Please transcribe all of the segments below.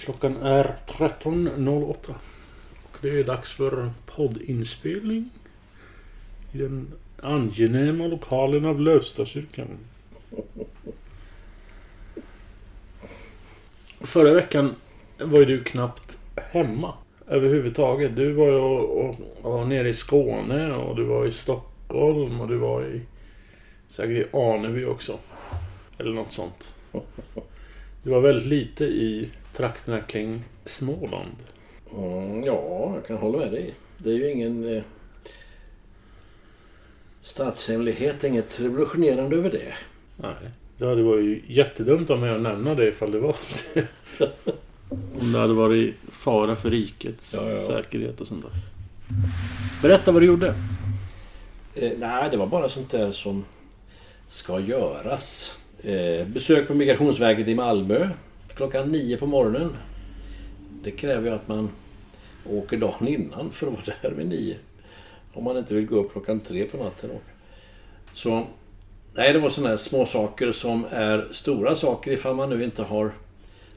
Klockan är 13.08. Och det är dags för poddinspelning. I den angenäma lokalen av Lövstakyrkan. Förra veckan var ju du knappt hemma. Överhuvudtaget. Du var ju och, och, och nere i Skåne och du var i Stockholm och du var i... Säkert i Aneby också. Eller något sånt. Du var väldigt lite i trakterna kring Småland. Mm, ja, jag kan hålla med dig. Det är ju ingen eh, statshemlighet, inget revolutionerande över det. Nej. Det hade varit ju jättedumt mig att nämna det ifall det var det. Om det hade varit fara för rikets Ja, ja. säkerhet och sånt där. Berätta vad du gjorde. Eh, nej, det var bara sånt där som ska göras. Eh, besök på Migrationsverket i Malmö klockan nio på morgonen. Det kräver ju att man åker dagen innan för att vara där vid nio. Om man inte vill gå upp klockan tre på natten. och åka. Så nej, det var sådana här små saker som är stora saker ifall man nu inte har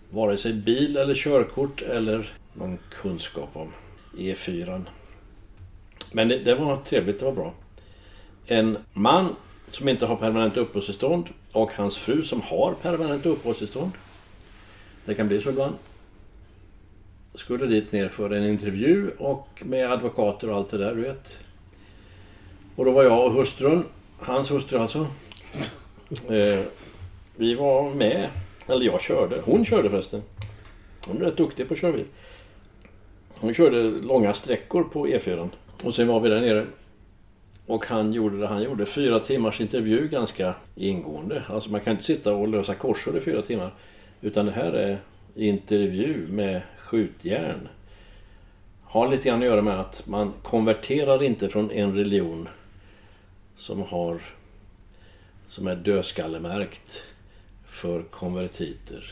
vare sig bil eller körkort eller någon kunskap om E4. Men det, det var trevligt, det var bra. En man som inte har permanent uppehållstillstånd och hans fru som har permanent uppehållstillstånd. Det kan bli så ibland. Skulle dit ner för en intervju och med advokater och allt det där, du vet. Och då var jag och hustrun, hans hustru alltså. Eh, vi var med, eller jag körde. Hon körde förresten. Hon är rätt duktig på att köra bil. Hon körde långa sträckor på E4. Och sen var vi där nere. Och han gjorde det han gjorde. Fyra timmars intervju ganska ingående. Alltså man kan inte sitta och lösa korsord i fyra timmar. Utan det här är intervju med skjutjärn. Har lite grann att göra med att man konverterar inte från en religion som har som är dödskallemärkt för konvertiter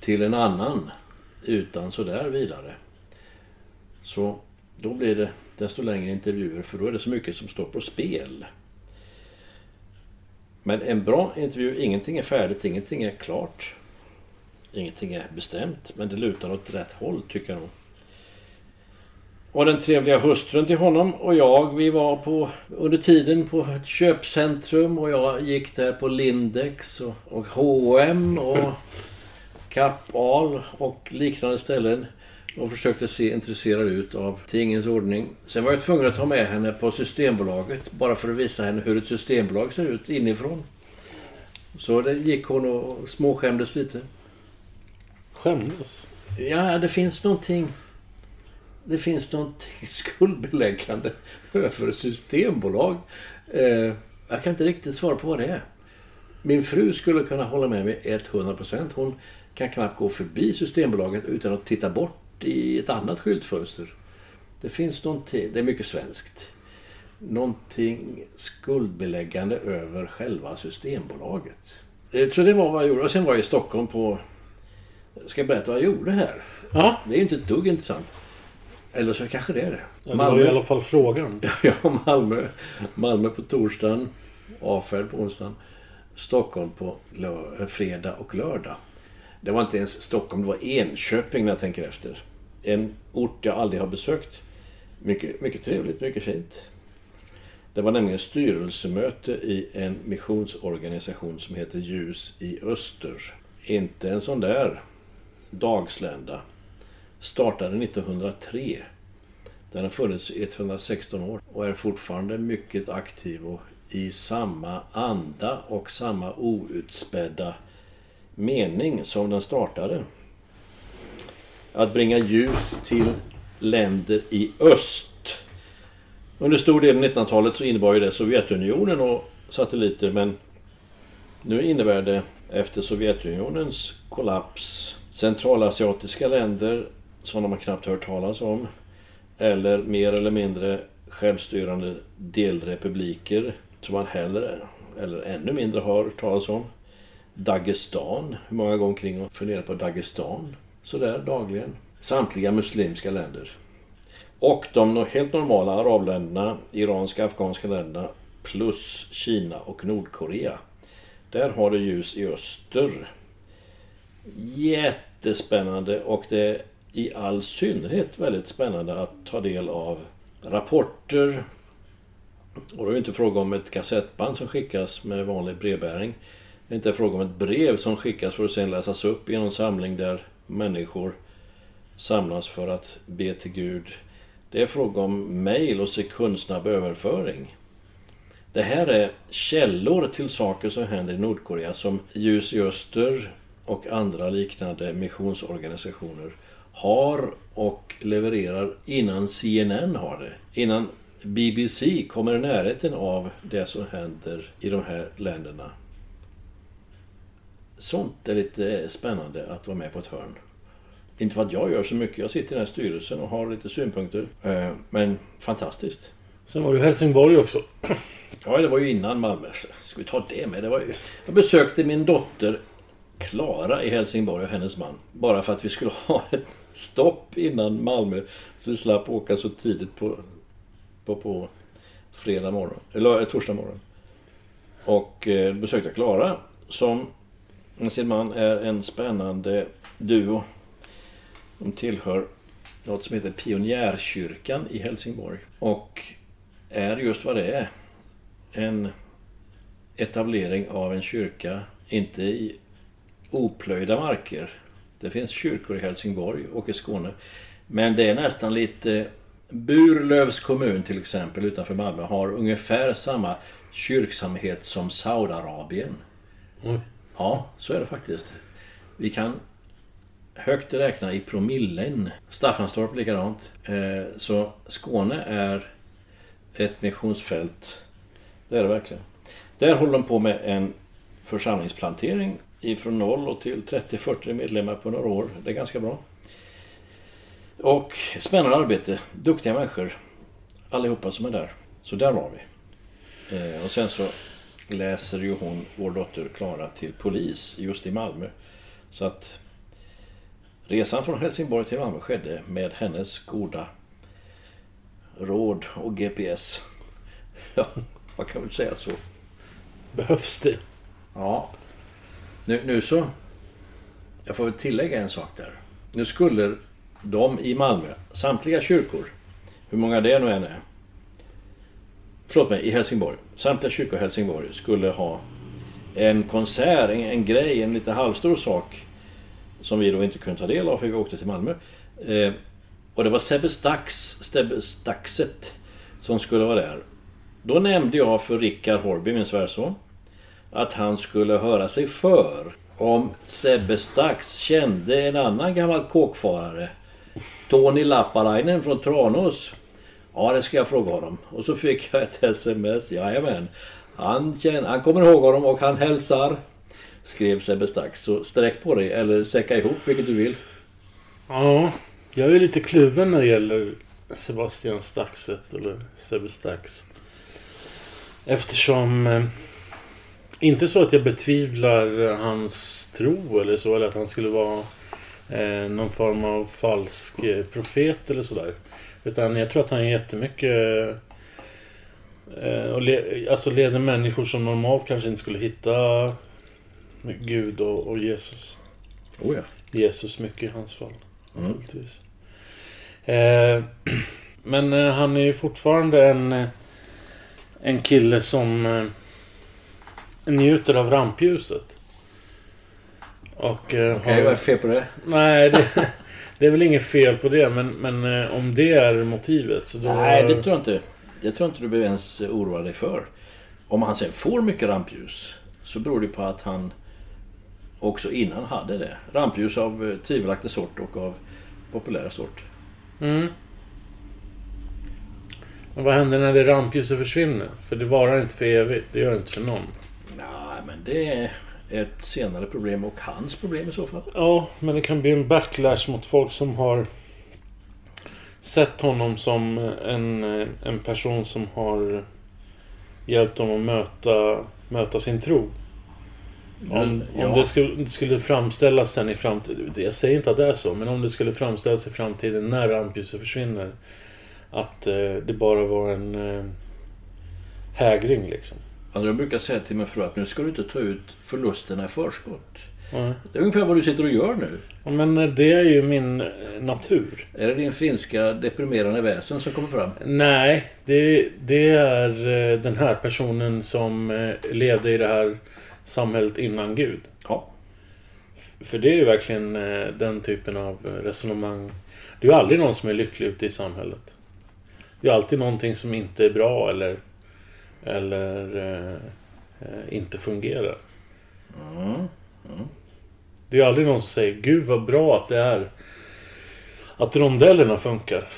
till en annan utan sådär vidare. Så då blir det desto längre intervjuer för då är det så mycket som står på spel. Men en bra intervju, ingenting är färdigt, ingenting är klart. Ingenting är bestämt, men det lutar åt rätt håll tycker jag nog. Och den trevliga hustrun till honom och jag, vi var på, under tiden på ett köpcentrum och jag gick där på Lindex och, och H&M och Kappahl och liknande ställen och försökte se intresserad ut av tingens ordning. Sen var jag tvungen att ta med henne på Systembolaget bara för att visa henne hur ett systembolag ser ut inifrån. Så det gick hon och småskämdes lite. Skämdes? Ja, det finns någonting... Det finns någonting skuldbeläggande över systembolag. Eh, jag kan inte riktigt svara på vad det är. Min fru skulle kunna hålla med mig 100%. Hon kan knappt gå förbi Systembolaget utan att titta bort i ett annat skyltfönster. Det finns någonting, det är mycket svenskt. Någonting skuldbeläggande över själva Systembolaget. Eh, så det var vad jag gjorde. Och sen var jag i Stockholm på... Ska jag berätta vad jag gjorde här? Ja, Det är ju inte ett dugg intressant. Eller så kanske det är det. det var i alla fall frågan. Ja, Malmö. Malmö på torsdagen. Avfärd på onsdagen. Stockholm på lö- fredag och lördag. Det var inte ens Stockholm, det var Enköping när jag tänker efter. En ort jag aldrig har besökt. Mycket, mycket trevligt, mycket fint. Det var nämligen styrelsemöte i en missionsorganisation som heter Ljus i Öster. Inte en sån där dagslända. Startade 1903. Den har funnits i 116 år och är fortfarande mycket aktiv och i samma anda och samma outspädda mening som den startade. Att bringa ljus till länder i öst. Under stor del av 1900-talet så innebar ju det Sovjetunionen och satelliter men nu innebär det efter Sovjetunionens kollaps centralasiatiska länder som de har knappt hört talas om eller mer eller mindre självstyrande delrepubliker som man hellre eller ännu mindre har hört talas om. Dagestan. Hur många gånger kring och funderar på Dagestan? Sådär dagligen. Samtliga muslimska länder. Och de helt normala arabländerna, iranska, afghanska länderna plus Kina och Nordkorea. Där har det ljus i öster. Jättespännande och det är i all synnerhet väldigt spännande att ta del av rapporter. Och då är det inte fråga om ett kassettband som skickas med vanlig brevbäring. Det är inte fråga om ett brev som skickas för att sedan läsas upp i någon samling där människor samlas för att be till Gud. Det är fråga om mejl och sekundsnabb överföring. Det här är källor till saker som händer i Nordkorea som Ljus i Öster och andra liknande missionsorganisationer har och levererar innan CNN har det. Innan BBC kommer i närheten av det som händer i de här länderna. Sånt är lite spännande att vara med på ett hörn. Inte för att jag gör så mycket, jag sitter i den här styrelsen och har lite synpunkter. Eh, men fantastiskt. Sen var du i Helsingborg också. Ja, det var ju innan Malmö. Ska vi ta det med? Det var ju... Jag besökte min dotter Klara i Helsingborg och hennes man. Bara för att vi skulle ha ett stopp innan Malmö. Så vi slapp åka så tidigt på, på, på fredag morgon. Eller eh, torsdag morgon. Och eh, besökte Klara som med sin man är en spännande duo. De tillhör något som heter Pionjärkyrkan i Helsingborg. Och är just vad det är. En etablering av en kyrka, inte i oplöjda marker. Det finns kyrkor i Helsingborg och i Skåne. Men det är nästan lite... Burlövs kommun till exempel utanför Malmö har ungefär samma kyrksamhet som Saudiarabien. Mm. Ja, så är det faktiskt. Vi kan högt räkna i promillen. Staffanstorp likadant. Eh, så Skåne är ett missionsfält. Det är det verkligen. Där håller de på med en församlingsplantering ifrån noll och till 30-40 medlemmar på några år. Det är ganska bra. Och spännande arbete. Duktiga människor. Allihopa som är där. Så där var vi. Eh, och sen så läser ju hon, vår dotter Klara, till polis just i Malmö. Så att resan från Helsingborg till Malmö skedde med hennes goda råd och GPS. Ja, man kan väl säga så. Behövs det? Ja. Nu, nu så... Jag får väl tillägga en sak där. Nu skulle de i Malmö, samtliga kyrkor, hur många det nu än är. Förlåt mig, i Helsingborg. Samtliga kyrkor i Helsingborg skulle ha en konsert, en, en grej, en lite halvstor sak. Som vi då inte kunde ta del av för vi åkte till Malmö. Eh, och det var Sebbe Stax, Sebbe Staxet som skulle vara där. Då nämnde jag för Rickard Horby, min svärson, att han skulle höra sig för om Sebbe Stax kände en annan gammal kåkfarare. Tony Lappalainen från Tranås. Ja, det ska jag fråga honom. Och så fick jag ett sms. Jajamän. Han, känner, han kommer ihåg honom och han hälsar. Skrev Sebbe Stax. Så sträck på dig eller säcka ihop vilket du vill. Ja, jag är lite kluven när det gäller Sebastian Staxet eller Sebbe Stax. Eftersom... Eh, inte så att jag betvivlar hans tro eller så, eller att han skulle vara eh, någon form av falsk eh, profet eller sådär. Utan jag tror att han är jättemycket... Eh, och le, alltså leder människor som normalt kanske inte skulle hitta Gud och, och Jesus. Oh ja. Jesus mycket i hans fall. Mm. Naturligtvis. Eh, men eh, han är ju fortfarande en, eh, en kille som njuter av rampljuset. Och... Eh, Okej, vad är fel på det? Nej, det, det är väl inget fel på det. Men, men eh, om det är motivet så då... Nej, det tror jag inte. Det tror jag inte du behöver ens oroa dig för. Om han sen får mycket rampljus så beror det på att han också innan hade det. Rampljus av eh, tvivelaktig sort och av populära sort. Mm. Men vad händer när det rampljuset försvinner? För det varar inte för evigt. Det gör det inte för någon. Men det är ett senare problem och hans problem i så fall. Ja, men det kan bli en backlash mot folk som har sett honom som en, en person som har hjälpt honom att möta, möta sin tro. Om, Ja. om det skulle, skulle framställas sen i framtiden, jag säger inte att det är så, men om det skulle framställas i framtiden när rampljuset försvinner. Att eh, det bara var en eh, hägring liksom. Alltså jag brukar säga till min fru att nu ska du inte ta ut förlusterna i förskott. Ja. Det är ungefär vad du sitter och gör nu. Ja, Men det är ju min eh, natur. Är det din finska deprimerande väsen som kommer fram? Nej, det, det är eh, den här personen som eh, levde i det här samhället innan Gud. Ja. För det är ju verkligen den typen av resonemang. Det är ju aldrig någon som är lycklig ute i samhället. Det är alltid någonting som inte är bra eller, eller eh, eh, inte fungerar. Det är ju aldrig någon som säger Gud vad bra att det är att rondellerna funkar.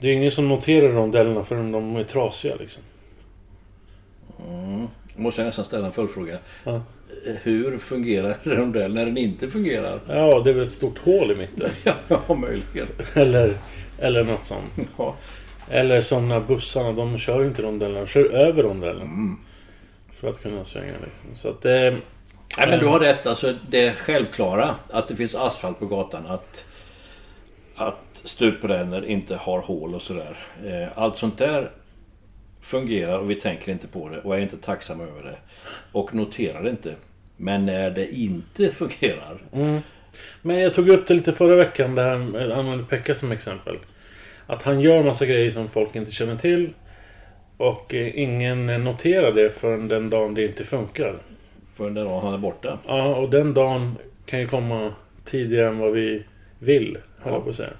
Det är ingen som noterar rondellerna förrän de är trasiga liksom. Måste jag nästan ställa en följdfråga. Ja. Hur fungerar en rondell när den inte fungerar? Ja, det är väl ett stort hål i mitten. Ja, möjligen. Eller, eller något sånt. Ja. Eller som när bussarna, de kör inte rondellen, de kör över rondellen. För att kunna svänga liksom. Så att det... Nej, men du har rätt. Alltså, det självklara att det finns asfalt på gatan. Att, att stuprännor inte har hål och sådär. Eh, Allt sånt där fungerar och vi tänker inte på det och är inte tacksamma över det. Och noterar det inte. Men när det inte fungerar. Men jag tog upp det lite förra veckan, där jag använde Pekka som exempel. Att han gör massa grejer som folk inte känner till. Och eh, ingen noterar det förrän den dagen det inte funkar. Förrän den dagen han är borta. Ja, och den dagen kan ju komma tidigare än vad vi vill, höll Ja. jag på att säga.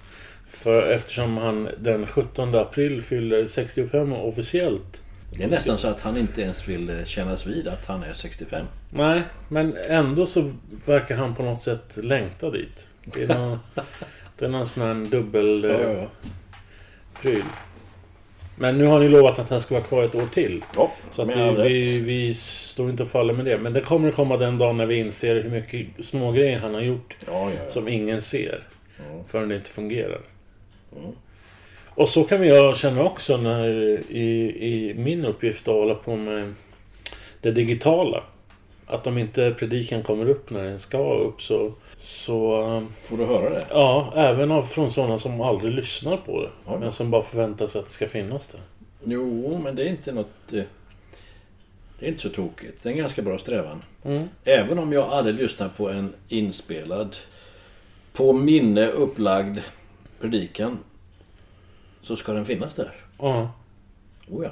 För eftersom han den 17 april fyller 65 officiellt. Det är nästan så att han inte ens vill eh, kännas vid att han är 65. Nej, men ändå så verkar han på något sätt längta dit. Det är någon, det är någon sån här dubbel... Ja, eh, ja, ja. Pryl. Men nu har ni lovat att han ska vara kvar ett år till. ja Så att med vi, vi, står inte och faller med det. Men det kommer att komma den dagen när vi inser hur mycket smågrejer han har gjort Ja, ja, ja. som ingen ser. Förrän det inte fungerar. Och så kan jag känna också när i, i min uppgift att hålla på med det digitala. Att om inte predikan kommer upp när den ska upp så... Så... Får du höra det? Ja, även av, från sådana som aldrig lyssnar på det. Ja. Men som bara förväntar sig att det ska finnas där. Jo, men det är inte något... eh, Det är inte så tokigt. Det är en ganska bra strävan. Mm. Även om jag aldrig lyssnar på en inspelad, på minne upplagd predikan. Så ska den finnas där. Ja. Oh ja.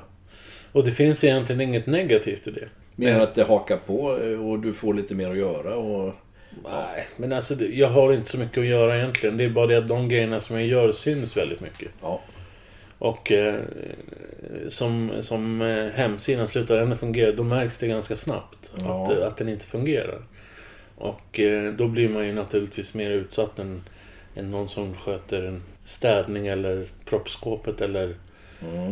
Och det finns egentligen inget negativt i det. Menar att det hakar på eh, och du får lite mer att göra och... Nej, men alltså jag har inte så mycket att göra egentligen. Det är bara det att de grejerna som jag gör syns väldigt mycket. Ja. Och eh, som, som eh, hemsidan slutar ändå fungera, då märks det ganska snabbt Ja. att, eh, att den inte fungerar. Och eh, då blir man ju naturligtvis mer utsatt än, än någon som sköter en städning eller proppskåpet eller,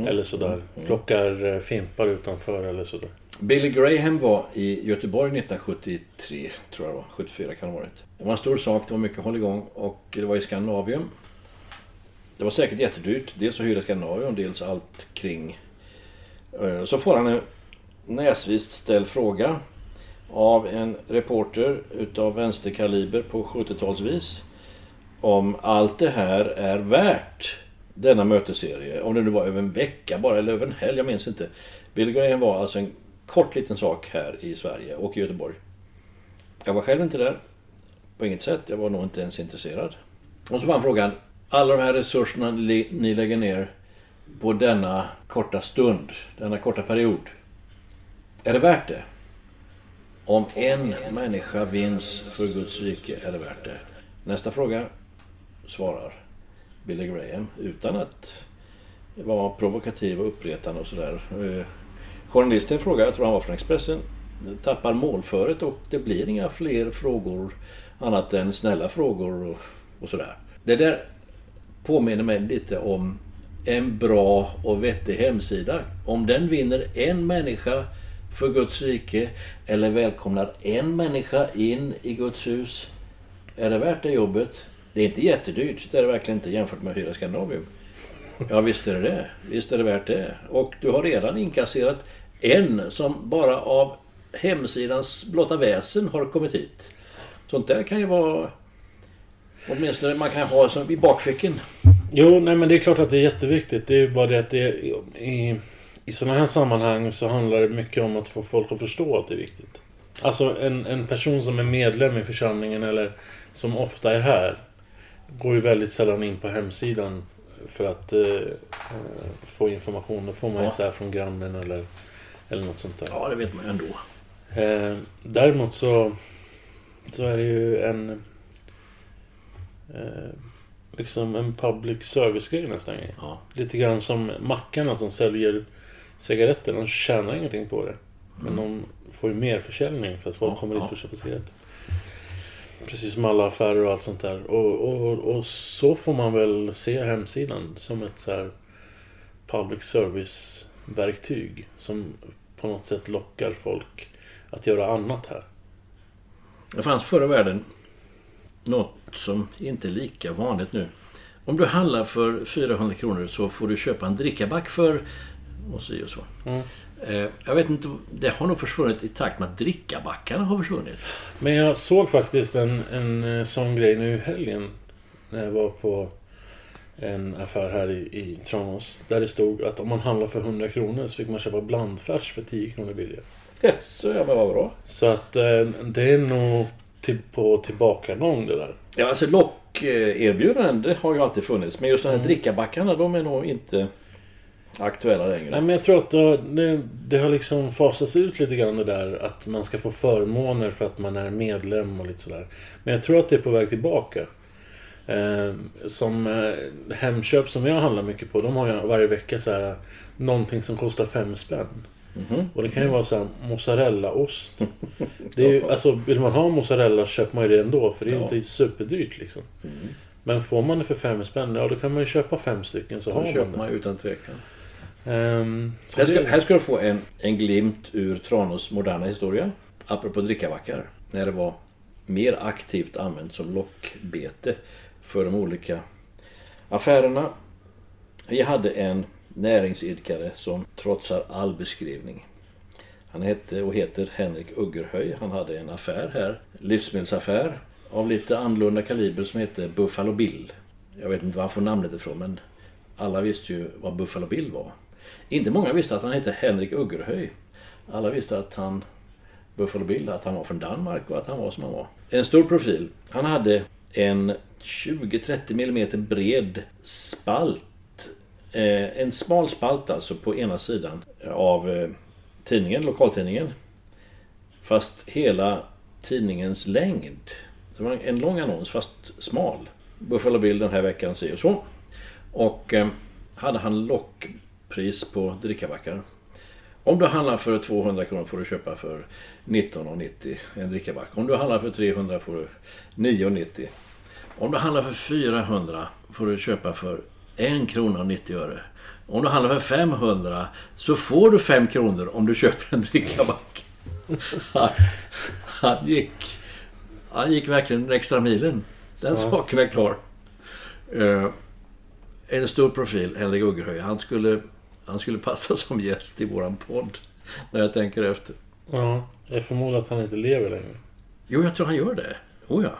eller sådär. Plockar eh, fimpar utanför eller sådär. Billy Graham var i Göteborg 1973, tror jag det var. 74 kan det ha varit. Det var en stor sak, det var mycket hålligång och det var i Skandinavium. Det var säkert jättedyrt. Dels att hyra Skandinavium, dels allt kring. Eh, så får han en näsvist ställd fråga av en reporter utav vänsterkaliber på 70-talsvis. Om allt det här är värt denna mötesserie. Om det nu var över en vecka bara eller över en helg, jag minns inte. Bill Graham var alltså en kort liten sak här i Sverige och i Göteborg. Jag var själv inte där. På inget sätt. Jag var nog inte ens intresserad. Och så var frågan. Alla de här resurserna ni lägger ner på denna korta stund, denna korta period. Är det värt det? Om en människa vinns för Guds rike är det värt det. Nästa fråga svarar Billy Graham utan att vara provokativ och uppretande och sådär. Eh, Journalisten frågar, jag tror han var från Expressen, tappar målföret och det blir inga fler frågor annat än snälla frågor och, och sådär. Det där påminner mig lite om en bra och vettig hemsida. Om den vinner en människa för Guds rike eller välkomnar en människa in i Guds hus. Är det värt det jobbet? Det är inte jättedyrt, det är det verkligen inte jämfört med att hyra Skandinavium. Ja visst är det det. Visst är det värt det. Och du har redan inkasserat en som bara av hemsidans blotta väsen har kommit hit. Sånt där kan ju vara... Åtminstone man kan ha som i bakfickan. Jo, nej men det är klart att det är jätteviktigt. Det är ju bara det att det är, i, i sådana här sammanhang så handlar det mycket om att få folk att förstå att det är viktigt. Alltså en, en person som är medlem i församlingen eller som ofta är här går ju väldigt sällan in på hemsidan för att eh, få information. Då får man ju Ja. så här från grannen eller, eller något sånt där. Ja, det vet man ju ändå. Eh, däremot så, så är det ju en... Eh, liksom en public service-grej nästan. Ja. Lite grann som mackarna som säljer cigaretter. De tjänar ingenting på det. Men de får ju mer försäljning för att folk Mm. Ja, kommer dit ja. för att köpa cigaretter. Precis som alla affärer och allt sånt där. Och, och, och så får man väl se hemsidan som ett så här public service-verktyg. Som på något sätt lockar folk att göra annat här. Det fanns förr i världen något som inte är lika vanligt nu. Om du handlar för 400 kronor så får du köpa en drickaback för och så och så. Mm. Eh, Jag vet inte, det har nog försvunnit i takt med att drickabackarna har försvunnit. Men jag såg faktiskt en, en eh, sån grej nu i helgen. När jag var på en affär här i, i Tranås. Där det stod att om man handlar för 100 kronor så fick man köpa blandfärs för 10 kronor billigare. Så ja, men vad bra. Så att eh, det är nog till, på tillbakagång det där. Ja, alltså lockerbjudanden, det har ju alltid funnits. Men just de här drickabackarna, de är nog inte aktuella längre. Nej men jag tror att det, det, det har liksom fasats ut lite grann det där att man ska få förmåner för att man är medlem och lite sådär. Men jag tror att det är på väg tillbaka. Eh, som eh, Hemköp som jag handlar mycket på, de har ju varje vecka så här någonting som kostar fem spänn. Och det kan ju vara så här mozzarellaost. Det är ju, alltså vill man ha mozzarella köper man ju det ändå för det är Ja. inte superdyrt liksom. Men får man det för fem spänn, ja då kan man ju köpa fem stycken så har Det man köper det. man utan tvekan. Så Här ska, det- här ska du få en, en glimt ur Tranås moderna historia. Apropå drickabackar. När det var mer aktivt använt som lockbete för de olika affärerna. Vi hade en näringsidkare som trotsar all beskrivning. Han hette och heter Henrik Uggerhöj. Han hade en affär här, livsmedelsaffär av lite annorlunda kaliber som hette Buffalo Bill. Jag vet inte var han får namnet ifrån men alla visste ju vad Buffalo Bill var. Inte många visste att han hette Henrik Uggerhöj. Alla visste att han, Buffalo Bill, att han var från Danmark och att han var som han var. En stor profil. Han hade en 20-30 mm bred spalt. Eh, en smal spalt alltså på ena sidan eh, av eh, tidningen, lokaltidningen. Fast hela tidningens längd. Det var en lång annons fast smal. Buffalo Bill den här veckan si och så. Och eh, hade han lockpris på drickabackar. Om du handlar för 200 kronor får du köpa för 19,90 en drickaback. Om du handlar för 300 får du 9,90. Om du handlar för 400 får du köpa för 1 krona och 90 öre. Om du handlar för 500 så får du 5 kronor om du köper en drickaback. Han, han gick... Han gick verkligen den extra milen. Den saken är klar. Eh, en stor profil, Henrik Uggerhöj. Han skulle, han skulle passa som gäst i våran podd. När jag tänker efter. Ja, jag förmodar att han inte lever längre. Jo, jag tror han gör det. Oh ja.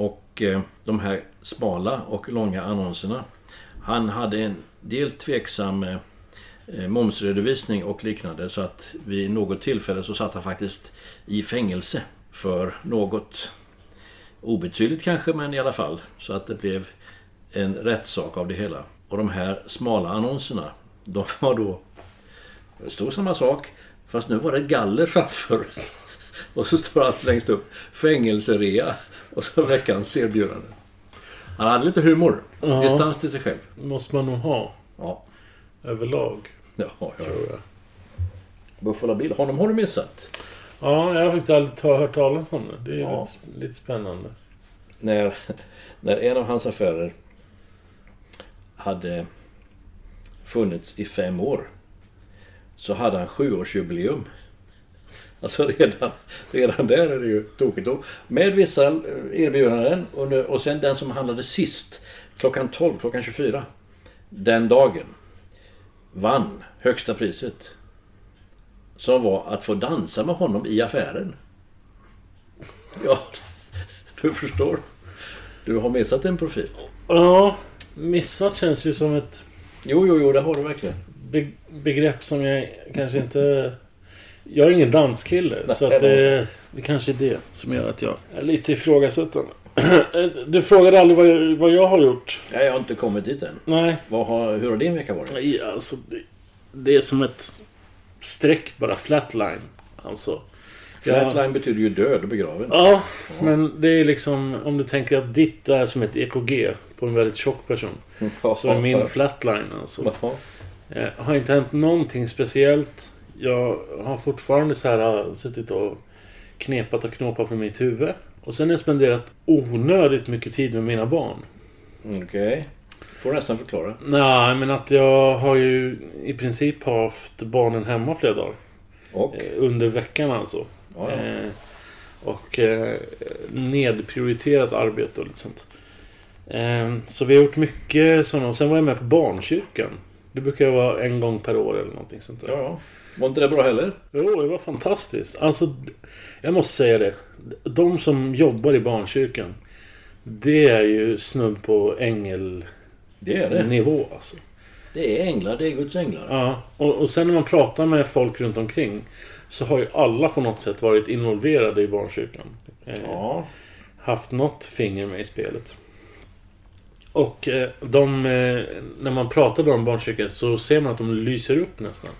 Och eh, de här smala och långa annonserna. Han hade en del tveksam eh, eh, momsredovisning och liknande. Så att vid något tillfälle så satt han faktiskt i fängelse för något obetydligt kanske, men i alla fall. Så att det blev en rättssak av det hela. Och de här smala annonserna, de var då... Det stod samma sak, fast nu var det galler framför. Och så står allt längst upp. Fängelserea. Och så veckans erbjudande. Han hade lite humor. Ja. Distans till sig själv. måste man nog ha Ja. överlag, Ja, ja. tror jag. Buffalo Bill. Honom har du missat. Ja, jag har faktiskt aldrig ta- hört talas om det. Det är Ja. lite, lite spännande. När, när en av hans affärer hade funnits i fem år. Så hade han sjuårsjubileum. Alltså redan, redan där är det ju tokigt. Och Med vissa eh, erbjudanden och, nu, och sen den som handlade sist klockan 12, klockan 24. Den dagen vann högsta priset. Som var att få dansa med honom i affären. Ja, du förstår. Du har missat en profil. Ja, missat känns ju som ett Jo, jo, jo, det har du verkligen. be begrepp som jag kanske inte... Jag är ingen danskille, Nej, så att det, det kanske är det som gör att jag är lite ifrågasättande. Du frågade aldrig vad jag, vad jag har gjort. Nej, jag har inte kommit dit än. Nej, Vad har, hur har din vecka varit? Ja, alltså, det, det är som ett streck bara, flatline. Alltså. Flatline betyder ju död och begraven. Ja, men det är liksom om du tänker att ditt är som ett EKG på en väldigt tjock person. Så är min flatline alltså. Jaha. Eh, har inte hänt någonting speciellt. Jag har fortfarande så här äh, suttit och knepat och knåpat på mitt huvud. Och sen har jag spenderat onödigt mycket tid med mina barn. Okej. Får nästan förklara. Nej, men att jag har ju i princip haft barnen hemma flera dagar. Och? Eh, Under veckan alltså. Ja, ja. Eh, och eh, nedprioriterat arbete och lite sånt. Eh, så vi har gjort mycket sådana. Och sen var jag med på barnkyrkan. Det brukar ju vara en gång per år eller någonting sånt där. Ja. Var inte det bra heller? Jo, det var fantastiskt. Alltså, jag måste säga det. De som jobbar i barnkyrkan. Det är ju snudd på ängelnivå Det är det. alltså. Det är änglar, det är Guds änglar. Ja, och, och sen när man pratar med folk runt omkring. Så har ju alla på något sätt varit involverade i barnkyrkan. Eh, Ja. Haft något finger med i spelet. Och eh, de, eh, när man pratar om barnkyrkan så ser man att de lyser upp nästan.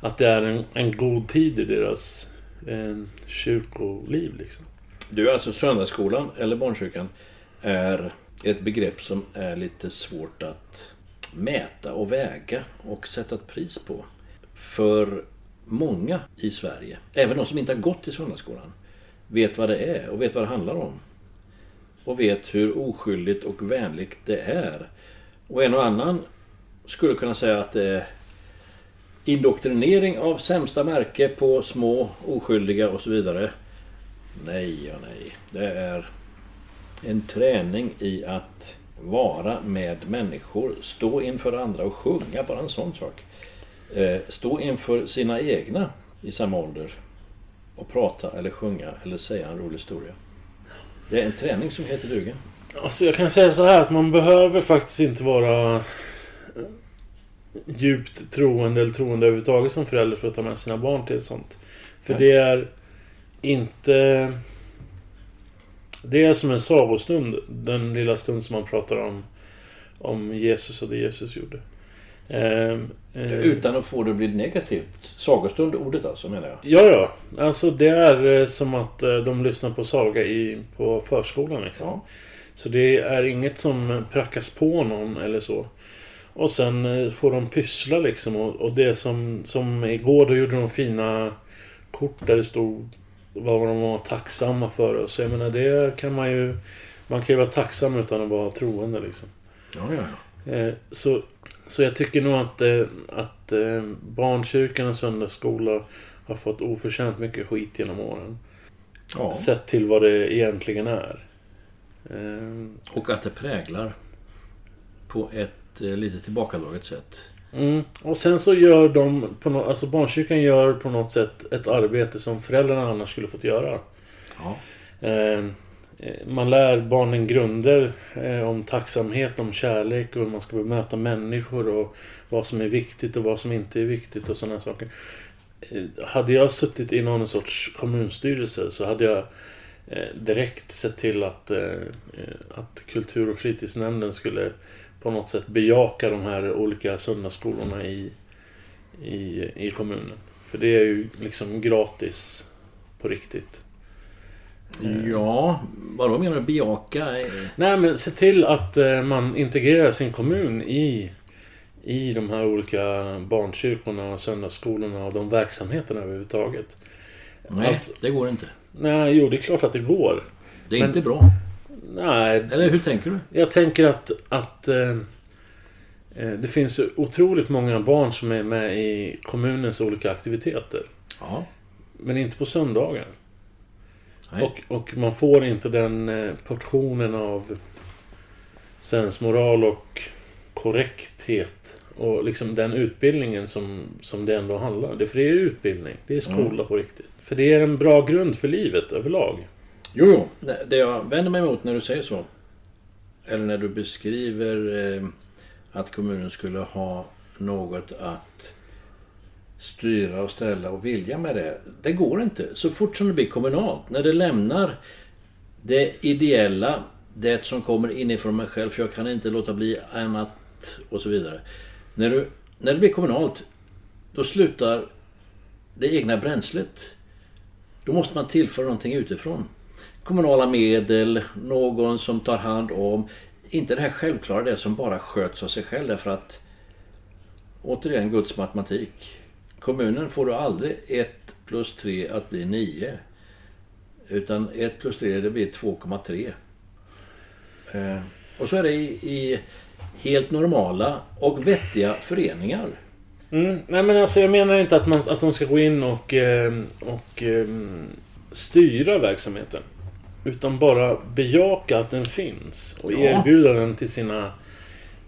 Att det är en, en god tid i deras eh, kyrkoliv liksom. Du, alltså söndagsskolan, eller barnkyrkan, är ett begrepp som är lite svårt att mäta och väga och sätta ett pris på. För många i Sverige, även de som inte har gått i söndagsskolan, vet vad det är och vet vad det handlar om. Och vet hur oskyldigt och vänligt det är. Och en och annan skulle kunna säga att det är indoktrinering av sämsta märke på små oskyldiga och så vidare. Nej och nej. Det är en träning i att vara med människor, stå inför andra och sjunga, bara en sån sak. Eh, stå inför sina egna i samma ålder och prata eller sjunga eller säga en rolig historia. Det är en träning som heter duga. Alltså jag kan säga så här att man behöver faktiskt inte vara djupt troende eller troende överhuvudtaget som förälder för att ta med sina barn till sånt. För Nej. det är inte... Det är som en sagostund, den lilla stund som man pratar om, om Jesus och det Jesus gjorde. Ehm, eh, Utan att få det att bli negativt. Sagostund, ordet alltså menar jag. Ja, ja. Alltså det är eh, som att eh, de lyssnar på saga i, på förskolan liksom. Ja. Så det är inget som prackas på någon eller så. Och sen eh, får de pyssla liksom. Och, och det som, som igår, då gjorde de fina kort där det stod vad de var tacksamma för. Och så jag menar, det kan man ju... Man kan ju vara tacksam utan att vara troende liksom. Ja, ja, ja. Eh, Så, så jag tycker nog att, eh, att barnkyrkan och söndagsskola har fått oförtjänt mycket skit genom åren. ja. Sett till vad det egentligen är. Och att det präglar på ett eh, lite tillbakadraget sätt. Mm. Och sen så gör de, på no- alltså barnkyrkan gör på något sätt ett arbete som föräldrarna annars skulle fått göra. Ja. Eh, eh, Man lär barnen grunder eh, om tacksamhet, om kärlek och hur man ska bemöta människor och vad som är viktigt och vad som inte är viktigt och sådana saker. Eh, Hade jag suttit i någon sorts kommunstyrelse så hade jag eh, direkt sett till att, att kultur och fritidsnämnden skulle på något sätt bejaka de här olika söndagsskolorna i, i, i kommunen. För det är ju liksom gratis på riktigt. Ja, vadå menar du? Bejaka? Eh, Nej men se till att eh, man integrerar sin kommun i, i de här olika barnkyrkorna, söndagsskolorna och de verksamheterna överhuvudtaget. Nej, Alltså- det går inte. Nej, jo det är klart att det går. Det är Men- inte bra. Nej, Eller hur tänker du? jag tänker att, att eh, eh, det finns otroligt många barn som är med i kommunens olika aktiviteter. Ja. Men inte på söndagar. Nej. Och, och man får inte den eh, portionen av sensmoral och korrekthet. Och liksom den utbildningen som, som det ändå handlar om. För det är utbildning. Det är skola på riktigt. För det är en bra grund för livet överlag. Jo, jo. Det jag vänder mig emot när du säger så. Eller när du beskriver eh, att kommunen skulle ha något att styra och ställa och vilja med det. Det går inte. Så fort som det blir kommunalt, när det lämnar det ideella, det som kommer inifrån mig själv, för jag kan inte låta bli annat och så vidare. När, du, när det blir kommunalt, då slutar det egna bränslet. Då måste man tillföra någonting utifrån. Kommunala medel, någon som tar hand om. Inte det här självklara, det som bara sköts av sig själv därför att återigen Guds matematik. Kommunen får du aldrig 1 plus 3 att bli 9. Utan 1 plus 3 det blir 2,3. Eh, och så är det i, i helt normala och vettiga föreningar. Mm. Nej men alltså jag menar inte att, man, att de ska gå in och, eh, och, och styra verksamheten. Utan bara bejaka att den finns. Och Ja. erbjuda den till sina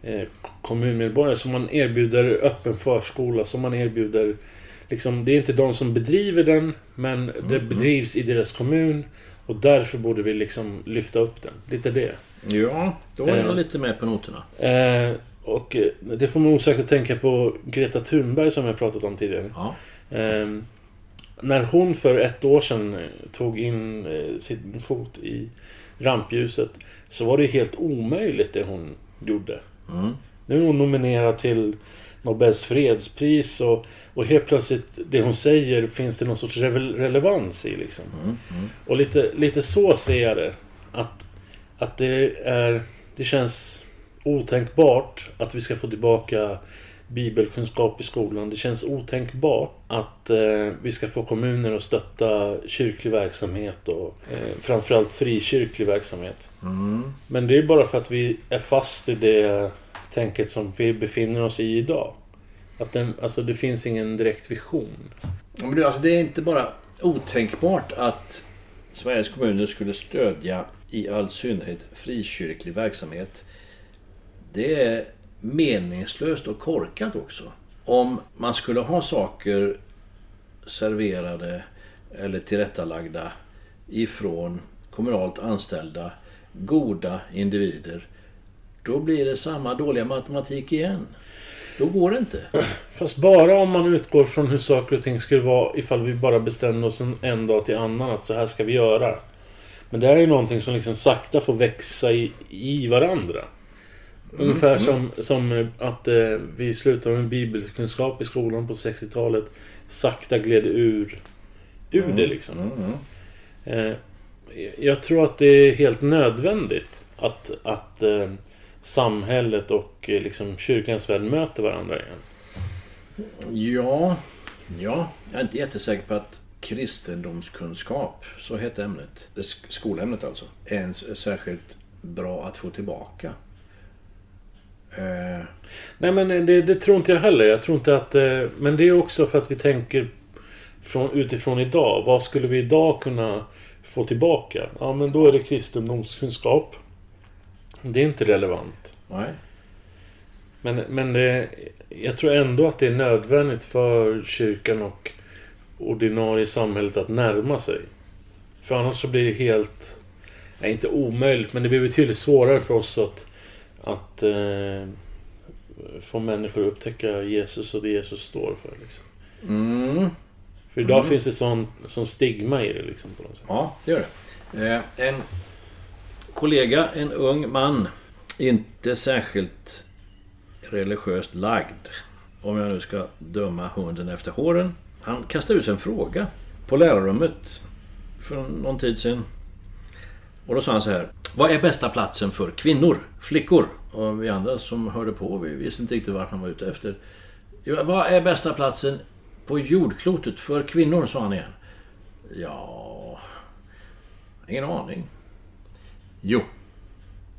eh, kommunmedborgare. Som man erbjuder öppen förskola. Som man erbjuder... Liksom, det är inte de som bedriver den. Men det bedrivs i deras kommun. Och därför borde vi liksom lyfta upp den. Lite det. Ja, då är Eh. jag lite med på noterna. Eh, och eh, det får man osökt tänka på Greta Thunberg som jag pratat om tidigare. Ja. När hon för ett år sedan eh, tog in eh, sin fot i rampljuset så var det helt omöjligt det hon gjorde. Mm. Nu är hon nominerad till Nobels fredspris och, och helt plötsligt det hon säger finns det någon sorts relevans i liksom. Och lite, lite så ser jag det. Att, att det är... Det känns otänkbart att vi ska få tillbaka bibelkunskap i skolan. Det känns otänkbart att eh, vi ska få kommuner att stötta kyrklig verksamhet och eh, framförallt frikyrklig verksamhet. Men det är bara för att vi är fast i det tänket som vi befinner oss i idag. Att den, alltså det finns ingen direkt vision. Men det, alltså, det är inte bara otänkbart att Sveriges kommuner skulle stödja i all synnerhet frikyrklig verksamhet. Det är meningslöst och korkat också. Om man skulle ha saker serverade eller tillrättalagda ifrån kommunalt anställda goda individer. Då blir det samma dåliga matematik igen. Då går det inte. Fast bara om man utgår från hur saker och ting skulle vara ifall vi bara bestämde oss en, en dag till annan att så här ska vi göra. Men det här är ju någonting som liksom sakta får växa i, i varandra. Ungefär som, som att eh, vi slutade med bibelkunskap i skolan på 60-talet. Sakta gled ur, ur det liksom. Eh, jag tror att det är helt nödvändigt att, att eh, samhället och eh, liksom kyrkans värld möter varandra igen. Ja, ja, jag är inte jättesäker på att kristendomskunskap, så heter ämnet, sk- skolämnet alltså, ens är särskilt bra att få tillbaka. Eh, Nej men det, det tror inte jag heller. Jag tror inte att... eh, Men det är också för att vi tänker från, utifrån idag. Vad skulle vi idag kunna få tillbaka? Ja men då är det kristendomskunskap. Det är inte relevant. nej. Men, men det, jag tror ändå att det är nödvändigt för kyrkan och ordinarie samhället att närma sig. För annars så blir det helt... Nej, inte omöjligt, men det blir betydligt svårare för oss att, att eh, få människor att upptäcka Jesus och det Jesus står för. Liksom. Mm, För idag finns det sån, sån stigma i det liksom, på något sätt. ja, det gör det. Eh, en kollega, en ung man, inte särskilt religiöst lagd. Om jag nu ska döma hunden efter håren. Han kastade ut en fråga på lärarrummet för någon tid sedan. Och då sa han så här. Vad är bästa platsen för kvinnor, flickor? Och vi andra som hörde på, vi visste inte riktigt vart han var ute efter. Vad är bästa platsen på jordklotet för kvinnor, sa han igen. Ja... Ingen aning. Jo,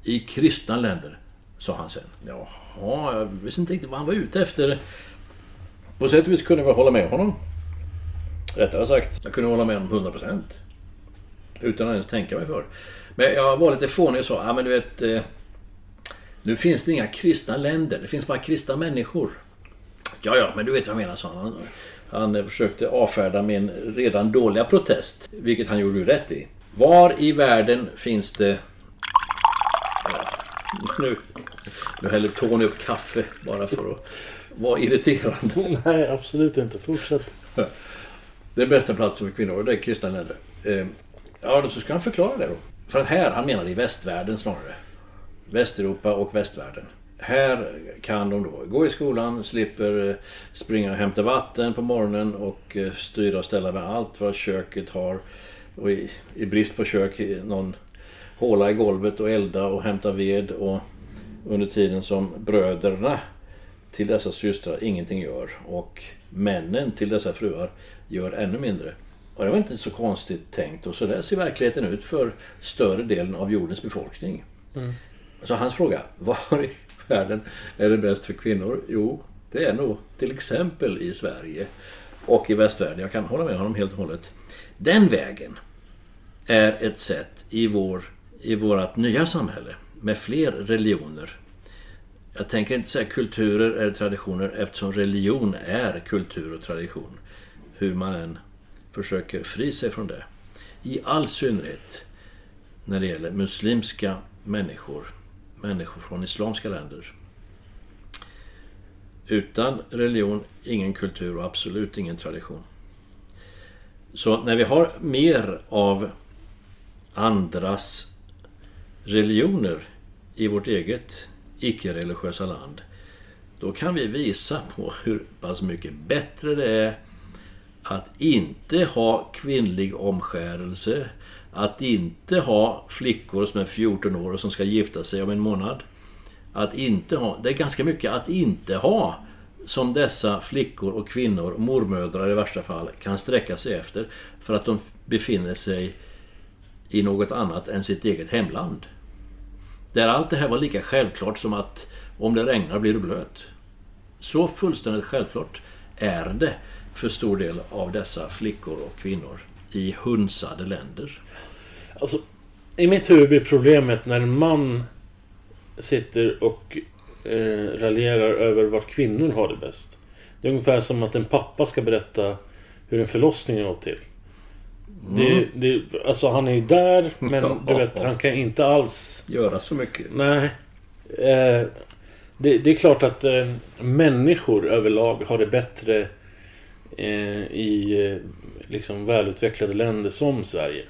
i kristna länder, sa han sen. Jaha, jag visste inte riktigt vad han var ute efter. På sätt och vis kunde jag hålla med honom. Rättare sagt, jag kunde hålla med honom 100%. Utan att ens tänka mig för. Men jag var lite fånig och sa, ja men du vet... Eh, nu finns det inga kristna länder, det finns bara kristna människor. Ja, ja, men du vet vad jag menar, sa han. Han försökte avfärda min redan dåliga protest, vilket han gjorde rätt i. Var i världen finns det... Nu, nu häller Tony upp kaffe bara för att vara irriterande. Nej, absolut inte. Fortsätt. Den bästa platsen för kvinnor, det är kristna länder. Eh, ja, då så ska han förklara det då. För att här, han menar i västvärlden snarare. Västeuropa och västvärlden. Här kan de då gå i skolan, slipper eh, springa och hämta vatten på morgonen och eh, styra och ställa med allt vad köket har. Och i, i brist på kök, någon håla i golvet och elda och hämta ved. Och under tiden som bröderna till dessa systrar ingenting gör. Och männen till dessa fruar gör ännu mindre. Och det var inte så konstigt tänkt och så där ser verkligheten ut för större delen av jordens befolkning. Mm. Så hans fråga, var i världen är det bäst för kvinnor? Jo, det är nog till exempel i Sverige och i västvärlden. Jag kan hålla med honom helt och hållet. Den vägen är ett sätt i, vår, i vårt nya samhälle med fler religioner. Jag tänker inte säga kulturer eller traditioner eftersom religion är kultur och tradition. Hur man än försöker fri sig från det. I all synnerhet när det gäller muslimska människor, människor från islamska länder. Utan religion, ingen kultur och absolut ingen tradition. Så när vi har mer av andras religioner i vårt eget icke-religiösa land. Då kan vi visa på hur pass mycket bättre det är att inte ha kvinnlig omskärelse, att inte ha flickor som är 14 år och som ska gifta sig om en månad. Att inte ha, det är ganska mycket att inte ha som dessa flickor och kvinnor, mormödrar i värsta fall, kan sträcka sig efter för att de befinner sig i något annat än sitt eget hemland. Där allt det här var lika självklart som att om det regnar blir du blöt. Så fullständigt självklart är det för stor del av dessa flickor och kvinnor i hunsade länder. Alltså, i mitt huvud blir problemet när en man sitter och eh, raljerar över vart kvinnor har det bäst. Det är ungefär som att en pappa ska berätta hur en förlossning går till. Mm. Det, det, alltså han är ju där, men du vet, han kan inte alls... Göra så mycket. Nej. Eh, det, det, är klart att eh, människor överlag har det bättre i eh, liksom välutvecklade länder som Sverige.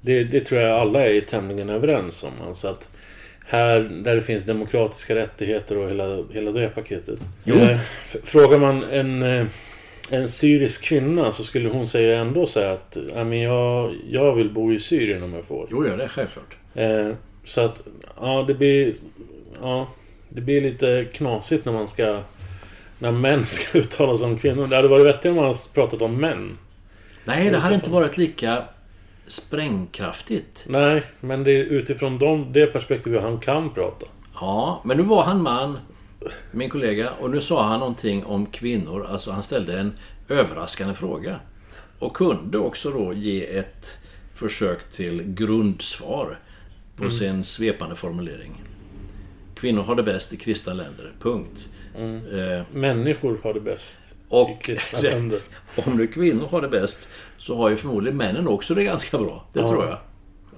Det, det, tror jag alla är tämligen överens om. Alltså att här där det finns demokratiska rättigheter och hela, hela det paketet. Eh, frågar man en eh, en syrisk kvinna så skulle hon säga ändå säga att jag, jag vill bo i Syrien om jag får. Jo, ja, det är självklart. Eh, så att, ja, det blir... Ja, det blir lite knasigt när man ska... När män ska uttala sig om kvinnor. Det hade varit vettigare om man pratat om män. Nej, det hade inte varit lika sprängkraftigt. Nej, men det är utifrån dem, det perspektivet han kan prata. Ja, men nu var han man min kollega, och nu sa han någonting om kvinnor. Alltså han ställde en överraskande fråga. Och kunde också då ge ett försök till grundsvar på mm. sin svepande formulering. Kvinnor har det bäst i kristna länder. Punkt. Mm. Eh, Människor har det bäst och, i kristna länder. Om nu kvinnor har det bäst så har ju förmodligen männen också det ganska bra. Det ja. tror jag.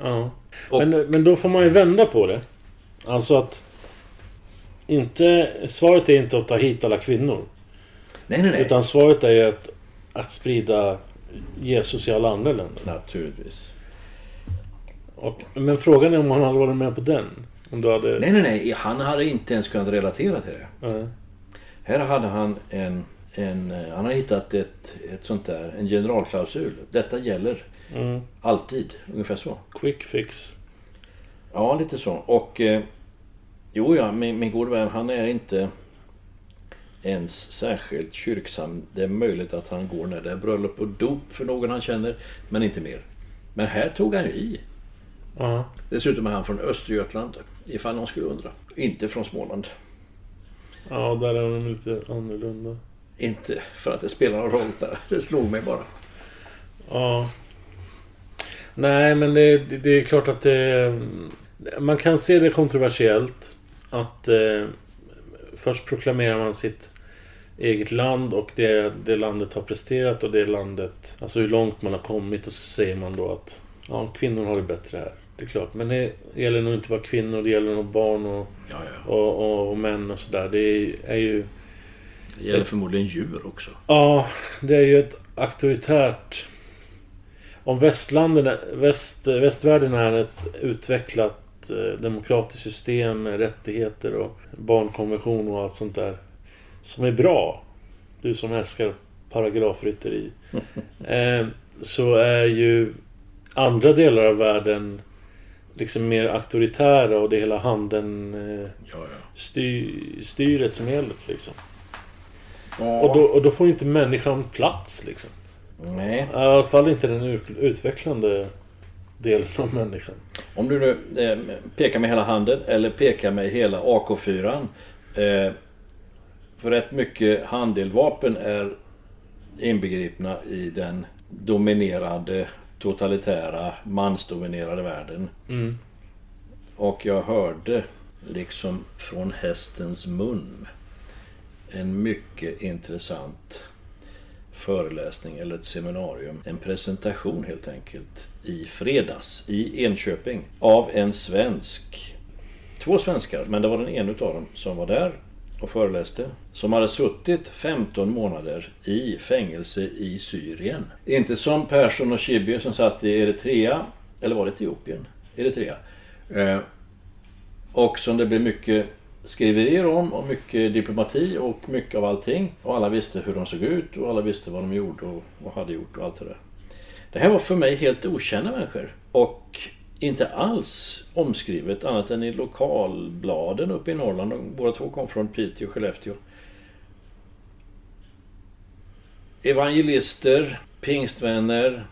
Ja. Och, men, men då får man ju vända på det. Alltså att inte, svaret är inte att ta hit alla kvinnor. Nej, nej, nej. Utan svaret är att, att sprida Jesus i alla andra länder. Naturligtvis. Och, men frågan är om han hade varit med på den? Om du hade... Nej, nej, nej. Han hade inte ens kunnat relatera till det. Mm. Här hade han en... en han har hittat ett, ett sånt där, en generalklausul. Detta gäller mm. alltid. Ungefär så. Quick fix. Ja, lite så. Och... Eh, Jo, ja, min, min gode vän han är inte ens särskilt kyrksam. Det är möjligt att han går när det är bröllop och dop för någon han känner, men inte mer. Men här tog han ju i. Ja. Dessutom är han från Östergötland, ifall någon skulle undra. Inte från Småland. Ja, där är de lite annorlunda. Inte för att det spelar någon roll där. Det slog mig bara. Ja. Nej, men det, det, är klart att det... Man kan se det kontroversiellt. Att eh, först proklamerar man sitt eget land och det, det landet har presterat och det landet... Alltså hur långt man har kommit och så säger man då att ja, kvinnor har det bättre här. Det är klart. Men det gäller nog inte bara kvinnor, det gäller nog barn och, Ja, ja. och, och, och män och sådär. Det är, ju... Det gäller förmodligen djur också. Ja, det är ju ett auktoritärt... Om västlanden, väst, västvärlden är ett utvecklat eh, demokratiskt system med rättigheter och barnkonvention och allt sånt där. Som är bra. Du som älskar paragrafrytteri. eh, så är ju andra delar av världen liksom mer auktoritära och det hela handeln eh, Ja, ja. styr, styret som gäller liksom. ja. Och, då, och då får inte människan plats liksom. Nej. I alla fall inte den ut- utvecklande delen av människan. Om du nu eh, pekar med hela handen eller pekar med hela AK4. Eh, för rätt mycket handeldvapen är inbegripna i den dominerande totalitära mansdominerade världen. Mm. Och jag hörde liksom från hästens mun en mycket intressant föreläsning eller ett seminarium. En presentation helt enkelt i fredags i Enköping av en svensk. Två svenskar, men det var den ena utav dem som var där och föreläste. Som hade suttit 15 månader i fängelse i Syrien. Inte som Persson och Schibbye som satt i Eritrea, eller var det Etiopien? Eritrea. Eh, och som det blev mycket skriverier om och mycket diplomati och mycket av allting. Och alla visste hur de såg ut och alla visste vad de gjorde och, och hade gjort och allt det där. Det här var för mig helt okända människor. Och inte alls omskrivet annat än i lokalbladen uppe i Norrland. De båda två kom från Piteå och Skellefteå. Evangelister, pingstvänner,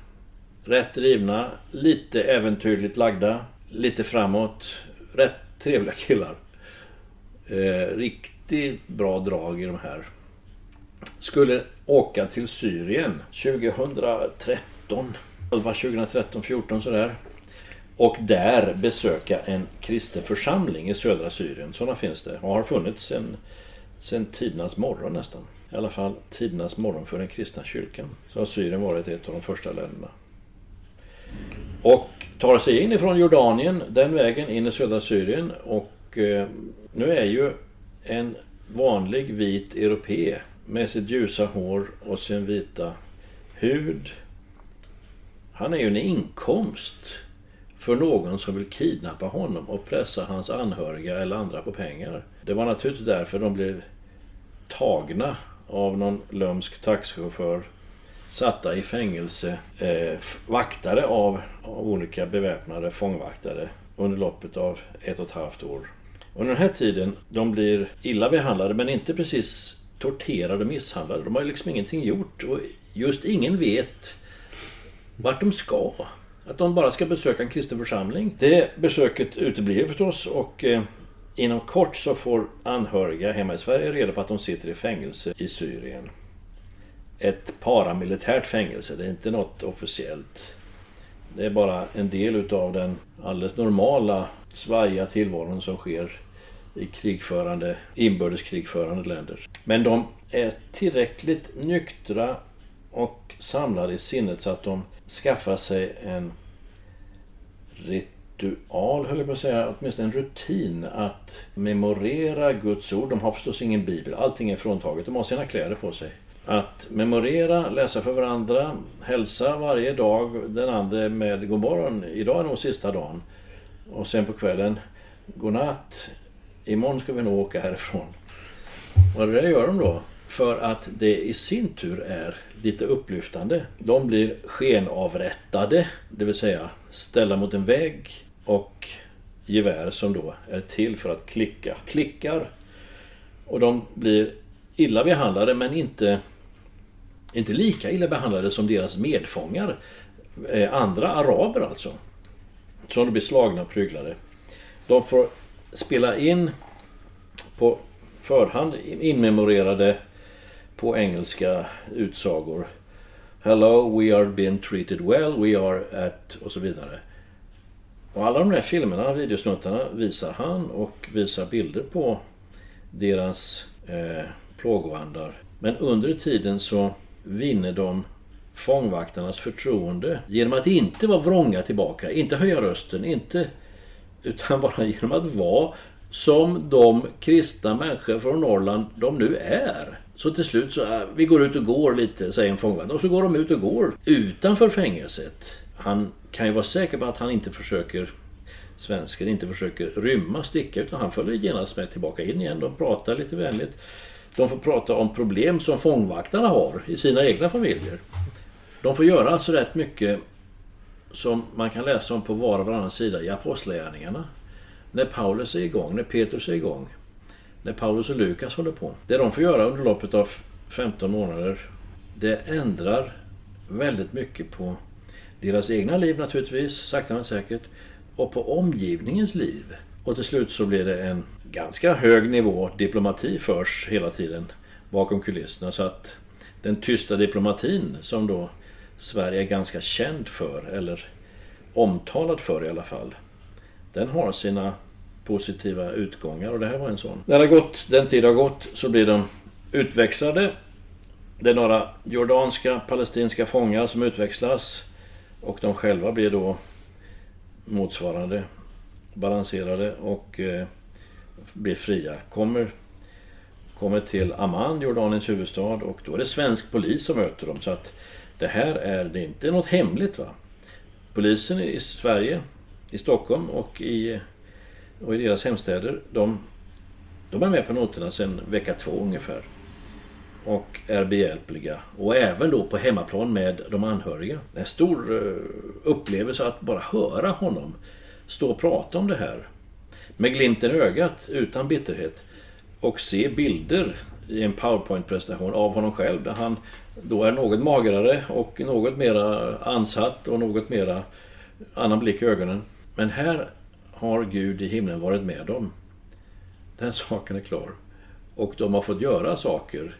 rätt drivna, lite äventyrligt lagda, lite framåt, rätt trevliga killar. Eh, riktigt bra drag i de här. Skulle åka till Syrien 2013. 2013, 14 sådär. Och där besöka en kristen församling i södra Syrien. Sådana finns det och har funnits sedan sen tidernas morgon nästan. I alla fall tidernas morgon för den kristna kyrkan. Så har Syrien varit ett av de första länderna. Och tar sig in ifrån Jordanien den vägen in i södra Syrien och eh, nu är ju en vanlig vit europé med sitt ljusa hår och sin vita hud. Han är ju en inkomst för någon som vill kidnappa honom och pressa hans anhöriga eller andra på pengar. Det var naturligtvis därför de blev tagna av någon lömsk taxichaufför satta i fängelse, eh, vaktade av, av olika beväpnade fångvaktare under loppet av ett och ett halvt år. Under den här tiden, de blir illa behandlade men inte precis torterade och misshandlade. De har ju liksom ingenting gjort och just ingen vet vart de ska. Att de bara ska besöka en kristen församling. Det besöket uteblir förstås och eh, inom kort så får anhöriga hemma i Sverige reda på att de sitter i fängelse i Syrien. Ett paramilitärt fängelse, det är inte något officiellt. Det är bara en del utav den alldeles normala svajiga tillvaron som sker i krigförande, inbördeskrigförande länder. Men de är tillräckligt nyktra och samlade i sinnet så att de skaffar sig en ritual, höll jag på att säga, åtminstone en rutin att memorera Guds ord. De har förstås ingen bibel, allting är fråntaget. De har sina kläder på sig. Att memorera, läsa för varandra, hälsa varje dag den andra med God morgon, idag är nog sista dagen. Och sen på kvällen, God natt, imorgon ska vi nog åka härifrån. Och det där gör de då för att det i sin tur är lite upplyftande. De blir skenavrättade, det vill säga ställa mot en vägg och gevär som då är till för att klicka. Klickar. Och de blir illa behandlade men inte, inte lika illa behandlade som deras medfångar. Eh, andra araber alltså. Som de blir slagna och pryglade. De får spela in på förhand inmemorerade på engelska utsagor. Hello, we are being treated well, we are at... och så vidare. Och alla de där filmerna, videosnuttarna, visar han och visar bilder på deras eh, plågoandar. Men under tiden så vinner de fångvaktarnas förtroende genom att inte vara vrånga tillbaka, inte höja rösten, inte utan bara genom att vara som de kristna människor från Norrland de nu är. Så till slut så, är, vi går ut och går lite, säger en fångvakt. Och så går de ut och går utanför fängelset. Han kan ju vara säker på att han inte försöker svensken inte försöker rymma, sticka, utan han följer genast med tillbaka in igen. De pratar lite vänligt. De får prata om problem som fångvaktarna har i sina egna familjer. De får göra alltså rätt mycket som man kan läsa om på var och varannan sida i Apostlagärningarna. När Paulus är igång, när Petrus är igång, när Paulus och Lukas håller på. Det de får göra under loppet av 15 månader, det ändrar väldigt mycket på deras egna liv naturligtvis, sakta men säkert, och på omgivningens liv. Och till slut så blir det en ganska hög nivå diplomati förs hela tiden bakom kulisserna. Så att den tysta diplomatin som då Sverige är ganska känd för, eller omtalad för i alla fall. Den har sina positiva utgångar och det här var en sån. När det har gått, den tid har gått så blir de utväxlade. Det är några jordanska, palestinska fångar som utväxlas och de själva blir då motsvarande balanserade och eh, blir fria. Kommer, kommer till Amman, Jordaniens huvudstad och då är det svensk polis som möter dem. Så att det här är, det är inte något hemligt. va. Polisen i Sverige, i Stockholm och i, och i deras hemstäder, de, de är med på noterna sedan vecka två ungefär. Och är behjälpliga. Och även då på hemmaplan med de anhöriga. En stor eh, upplevelse att bara höra honom stå och prata om det här. Med glimten i ögat, utan bitterhet. Och se bilder i en powerpoint-presentation av honom själv där han då är något magrare och något mera ansatt och något mera annan blick i ögonen. Men här har Gud i himlen varit med dem. Den saken är klar. Och de har fått göra saker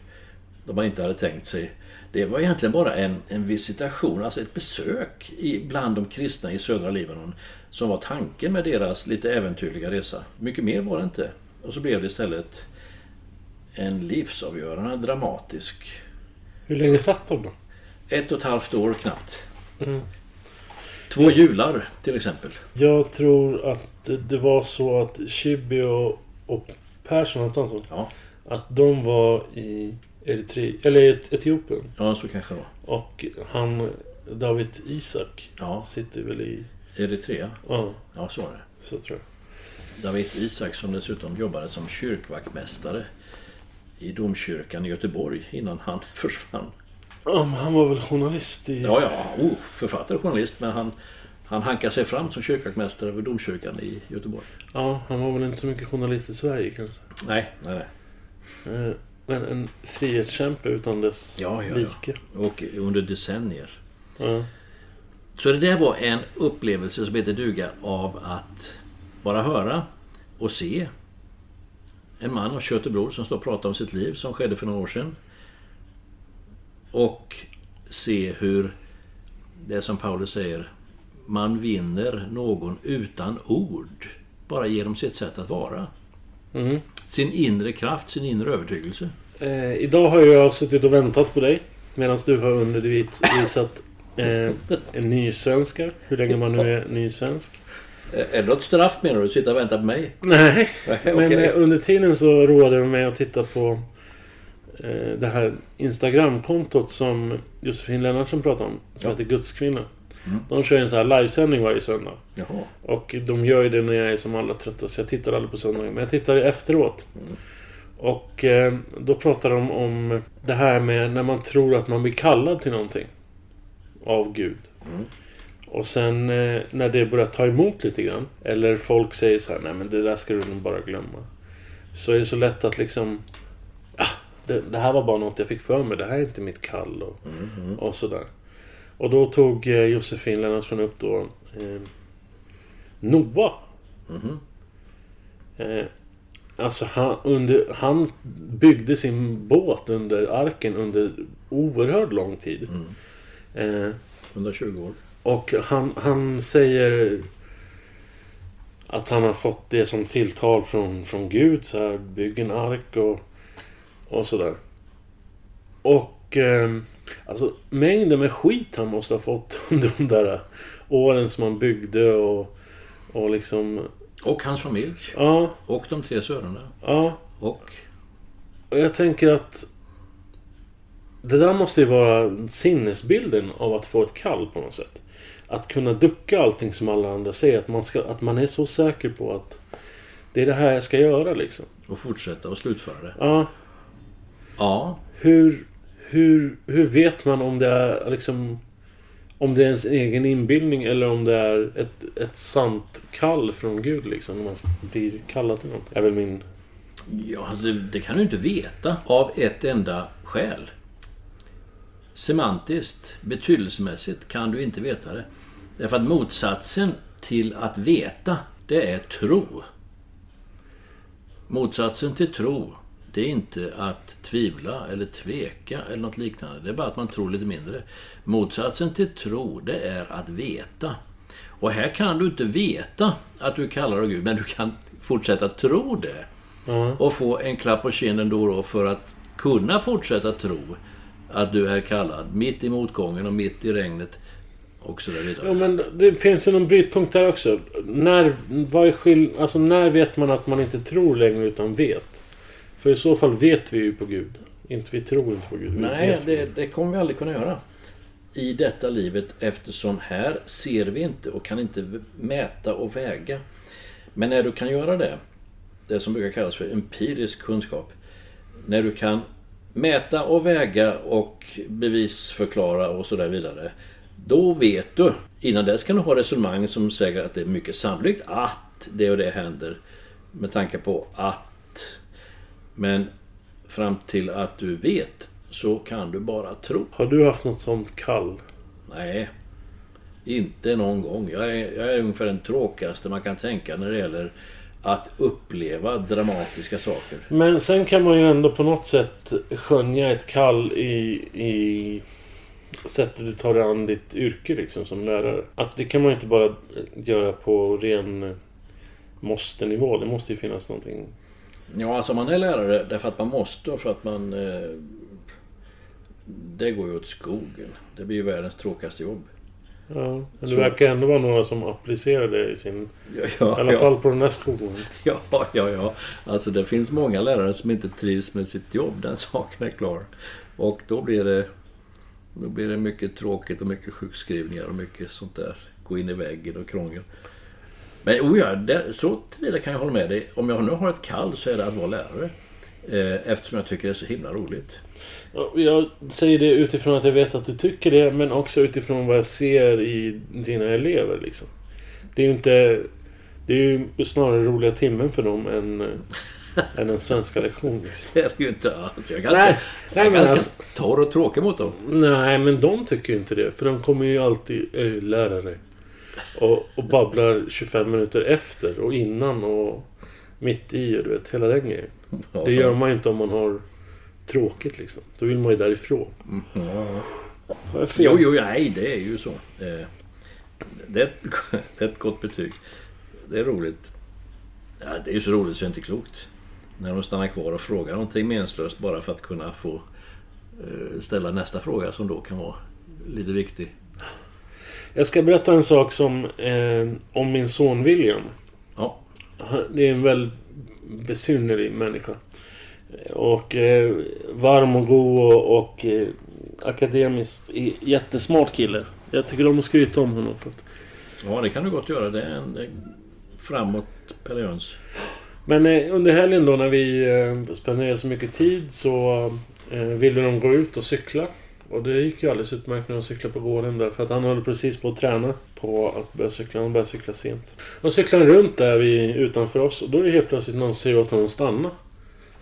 de man inte hade tänkt sig. Det var egentligen bara en, en visitation, alltså ett besök i, bland de kristna i södra Libanon som var tanken med deras lite äventyrliga resa. Mycket mer var det inte. Och så blev det istället en livsavgörande dramatisk... Hur länge satt de då? Ett och ett halvt år knappt. Mm. Två jular till exempel. Jag tror att det var så att Chibi och, och Persson, så? Ja. att de var i Eritrea, eller Etiopien. Ja, så kanske det var. Och han, David Isak, ja. sitter väl i... Eritrea? Ja. Ja, så var det. Så tror jag. David Isak som dessutom jobbade som kyrkvaktmästare i domkyrkan i Göteborg innan han försvann. Ja, men han var väl journalist i... Ja, ja. Oh, författare och journalist. Men han, han hankade sig fram som kyrkvaktmästare vid domkyrkan i Göteborg. Ja, han var väl inte så mycket journalist i Sverige kanske? Nej, nej, nej. Eh, men en frihetskämpe utan dess ja, ja, like. Ja. Och under decennier. Ja. Så det där var en upplevelse som heter duga av att bara höra och se en man av kött och blod som står och pratar om sitt liv som skedde för några år sedan. Och se hur det som Paulus säger, man vinner någon utan ord. Bara genom sitt sätt att vara. Mm. Sin inre kraft, sin inre övertygelse. Eh, idag har jag suttit och väntat på dig. Medan du har undervisat eh, en nysvenska. Hur länge man nu är nysvensk. Är det något straff menar du? Sitta och vänta på mig? Nej, okay. men eh, under tiden så roade jag mig att titta på eh, det här Instagramkontot som Josefin Lennartsson pratar om. Som ja. heter Gudskvinna. Mm. De kör en sån här livesändning varje söndag. Jaha. Och de gör ju det när jag är som allra tröttast. Jag tittar aldrig på söndagen. Men jag tittar efteråt. Mm. Och eh, då pratar de om det här med när man tror att man blir kallad till någonting. Av Gud. Mm. Och sen eh, när det börjar ta emot lite grann. Eller folk säger så här, nej men det där ska du nog bara glömma. Så är det så lätt att liksom... Ja, det, det här var bara något jag fick för mig. Det här är inte mitt kall och, och sådär. Och då tog eh, Josefin Lennartsson upp då eh, Noah. Eh, alltså han, under, han byggde sin båt under arken under oerhört lång tid. Eh, 120 år. och han, han säger att han har fått det som tilltal från, från Gud. Så här, bygg en ark och, och sådär. Och ehm, alltså mängden med skit han måste ha fått under de där åren som han byggde och, och liksom... Och hans familj. Ja, Och de tre sönerna. ja. Och... Och jag tänker att det där måste ju vara sinnesbilden av att få ett kall på något sätt. Att kunna ducka allting som alla andra säger. Att man, ska, att man är så säker på att det är det här jag ska göra liksom. Och fortsätta och slutföra det. Ja, Ja. hur, hur, hur vet man om det är liksom... Om det är ens egen inbildning eller om det är ett, ett sant kall från Gud liksom. Om man blir kallad till något. är väl min... Ja, alltså, det, det kan du inte veta av ett enda skäl. Semantiskt, betydelsemässigt kan du inte veta det. Därför att motsatsen till att veta, det är tro. Motsatsen till tro, det är inte att tvivla eller tveka eller något liknande. Det är bara att man tror lite mindre. Motsatsen till tro, det är att veta. Och här kan du inte veta att du kallar av Gud, men du kan fortsätta tro det. Ja. Och få en klapp på kinden då och då för att kunna fortsätta tro att du är kallad mitt i motgången och mitt i regnet och så där vidare. Ja, men det finns ju någon brytpunkt där också. När, vad är skill- alltså, när vet man att man inte tror längre utan vet? För i så fall vet vi ju på Gud. Inte vi tror inte på Gud. Nej, det, det kommer vi aldrig kunna göra. I detta livet eftersom här ser vi inte och kan inte mäta och väga. Men när du kan göra det, det som brukar kallas för empirisk kunskap. När du kan mäta och väga och bevisförklara och så där vidare. Då vet du. Innan dess kan du ha resonemang som säger att det är mycket sannolikt att det och det händer. Med tanke på att. Men fram till att du vet så kan du bara tro. Har du haft något sånt kall? Nej, inte någon gång. Jag är, jag är ungefär den tråkigaste man kan tänka när det gäller att uppleva dramatiska saker. Men sen kan man ju ändå på något sätt skönja ett kall i, i sättet du tar dig an ditt yrke liksom som lärare. Att det kan man inte bara göra på ren eh, måste-nivå. Det måste ju finnas någonting. Ja, alltså man är lärare därför att man måste och för att man... Eh, det går ju åt skogen. Det blir ju världens tråkigaste jobb. Ja, men det verkar ändå vara några som applicerar det i sin... Ja, I ja, alla ja. fall på den här skolan. Ja, ja, ja. Alltså det finns många lärare som inte trivs med sitt jobb. Den saken är klar. Och då blir det... Då blir det mycket tråkigt och mycket sjukskrivningar och mycket sånt där. Gå in i väggen och krångel. Men oh ja, där, så tillvida kan jag hålla med dig. Om jag nu har ett kall så är det att vara lärare. Eh, eftersom jag tycker det är så himla roligt. Ja, Jag säger det utifrån att jag vet att du tycker det, men också utifrån vad jag ser i dina elever. Liksom. Det är ju inte... Det är ju snarare roliga timmen för dem än, än en svenska lektion. Liksom. Det är det ju inte alls. Jag är ganska, Nej, jag nej, är men ganska alltså- torr och tråkig mot dem. Nej, men de tycker ju inte det. För de kommer ju alltid... Äh, lärare. Och, och babblar 25 minuter efter och innan och mitt i och du vet, hela den grejen. Det gör man ju inte om man har tråkigt liksom. Då vill man ju därifrån. Har jag fel? Jo, jo, nej, det är ju så. Eh, Det är ett, det är ett gott betyg. Det är roligt. Ja, det är ju så roligt så det är inte klokt. När de stannar kvar och frågar någonting meningslöst bara för att kunna få eh, ställa nästa fråga som då kan vara lite viktig. Jag ska berätta en sak som... Eh, om min son William. Ja, Det är en väldigt besynnerlig människa. Och eh, varm och god och, och eh, akademiskt jättesmart kille. Jag tycker om att skryta om honom. För att, ja det kan du gott göra. Det är en eh, framåt Pelle Jöns. men eh, under helgen då när vi eh, spenderade så mycket tid så eh, ville de gå ut och cykla. Och det gick ju alldeles utmärkt när de cyklade på gården där. För att han höll precis på att träna på att börja cykla. Han började cykla sent. Och cyklade runt där vid, utanför oss. Och då är det helt plötsligt någon som säger åt honom att stanna.